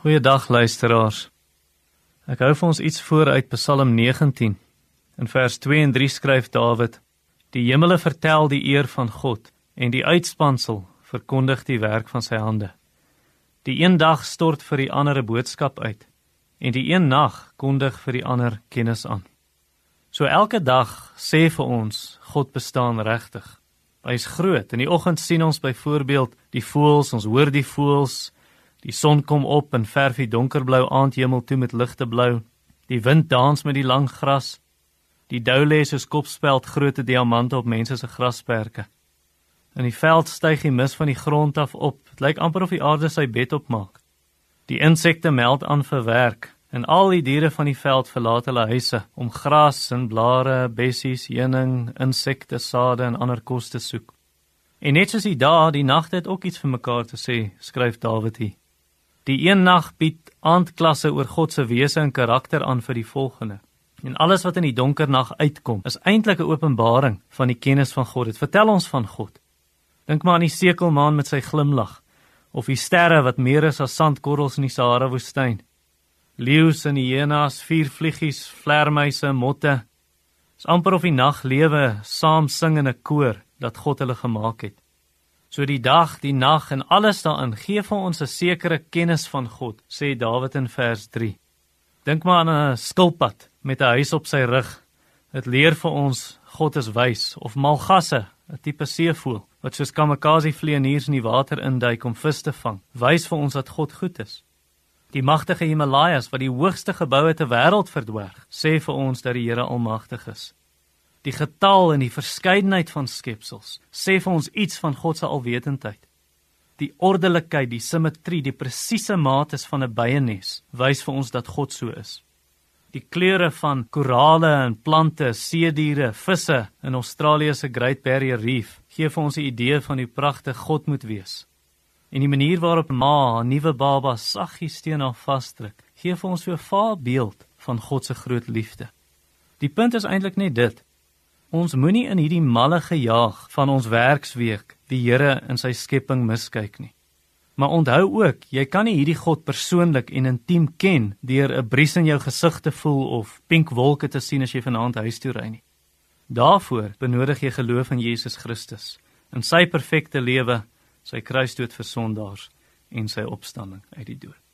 Goeiedag luisteraars. Ek hou vir ons iets voor uit Psalm 19. In vers 2 en 3 skryf Dawid: Die hemele vertel die eer van God en die uitspansel verkondig die werk van sy hande. Die een dag stort vir die ander 'n boodskap uit en die een nag kondig vir die ander kennis aan. So elke dag sê vir ons God bestaan regtig. Hy's groot. In die oggend sien ons byvoorbeeld die voëls, ons hoor die voëls Die son kom op en verf die donkerblou aandhemel toe met ligte blou. Die wind dans met die lang gras. Die dou lê soos kopspeld groote diamante op mense se grasperke. In die veld styg die mis van die grond af op. Dit lyk amper of die aarde sy bed opmaak. Die insekte meld aan vir werk en al die diere van die veld verlaat hulle huise om gras en blare, bessies, heuning, insekte, sade en ander kos te soek. En net soos die dae, die nagte het ook iets vir mekaar te sê, skryf Dawid hier. Die een nag bied aandklasse oor God se wese en karakter aan vir die volgende. En alles wat in die donker nag uitkom, is eintlik 'n openbaring van die kennis van God. Dit vertel ons van God. Dink maar aan die sekelmaan met sy glimlag of die sterre wat meer is as sandkorrels in die Sahara woestyn. Leeu's en hyenas, vuurvliegies, vlermuise, motte. Dis amper of die naglewe saam sing in 'n koor dat God hulle gemaak het. So die dag, die nag en alles daarin gee vir ons 'n sekere kennis van God, sê Dawid in vers 3. Dink maar aan 'n skilpad met 'n huis op sy rug. Dit leer vir ons God is wys of malgasse, 'n tipe seevoël wat soos kamikaze vlieëniers in die water induik om vis te vang. Wys vir ons dat God goed is. Die magtige Himalajas wat die hoogste geboue ter wêreld verdwerg, sê vir ons dat die Here almagtig is. Die getal en die verskeidenheid van skepsels sê vir ons iets van God se alwetendheid. Die ordelikheid, die simmetrie, die presiese maates van 'n byenes wys vir ons dat God so is. Die kleure van korale en plante, seediere, visse in Australië se Great Barrier Reef gee vir ons 'n idee van hoe pragtig God moet wees. En die manier waarop ma 'n nuwe baba saggies teen haar vasdruk, gee vir ons so 'n vaar beeld van God se groot liefde. Die punt is eintlik net dit: Ons moenie in hierdie malle gejaag van ons werksweek die Here in sy skepping miskyk nie. Maar onthou ook, jy kan nie hierdie God persoonlik en intiem ken deur 'n bries in jou gesig te voel of pink wolke te sien as jy vanaand huis toe ry nie. Daarvoor benodig jy geloof in Jesus Christus, in sy perfekte lewe, sy kruisdood vir sondaars en sy opstanding uit die dood.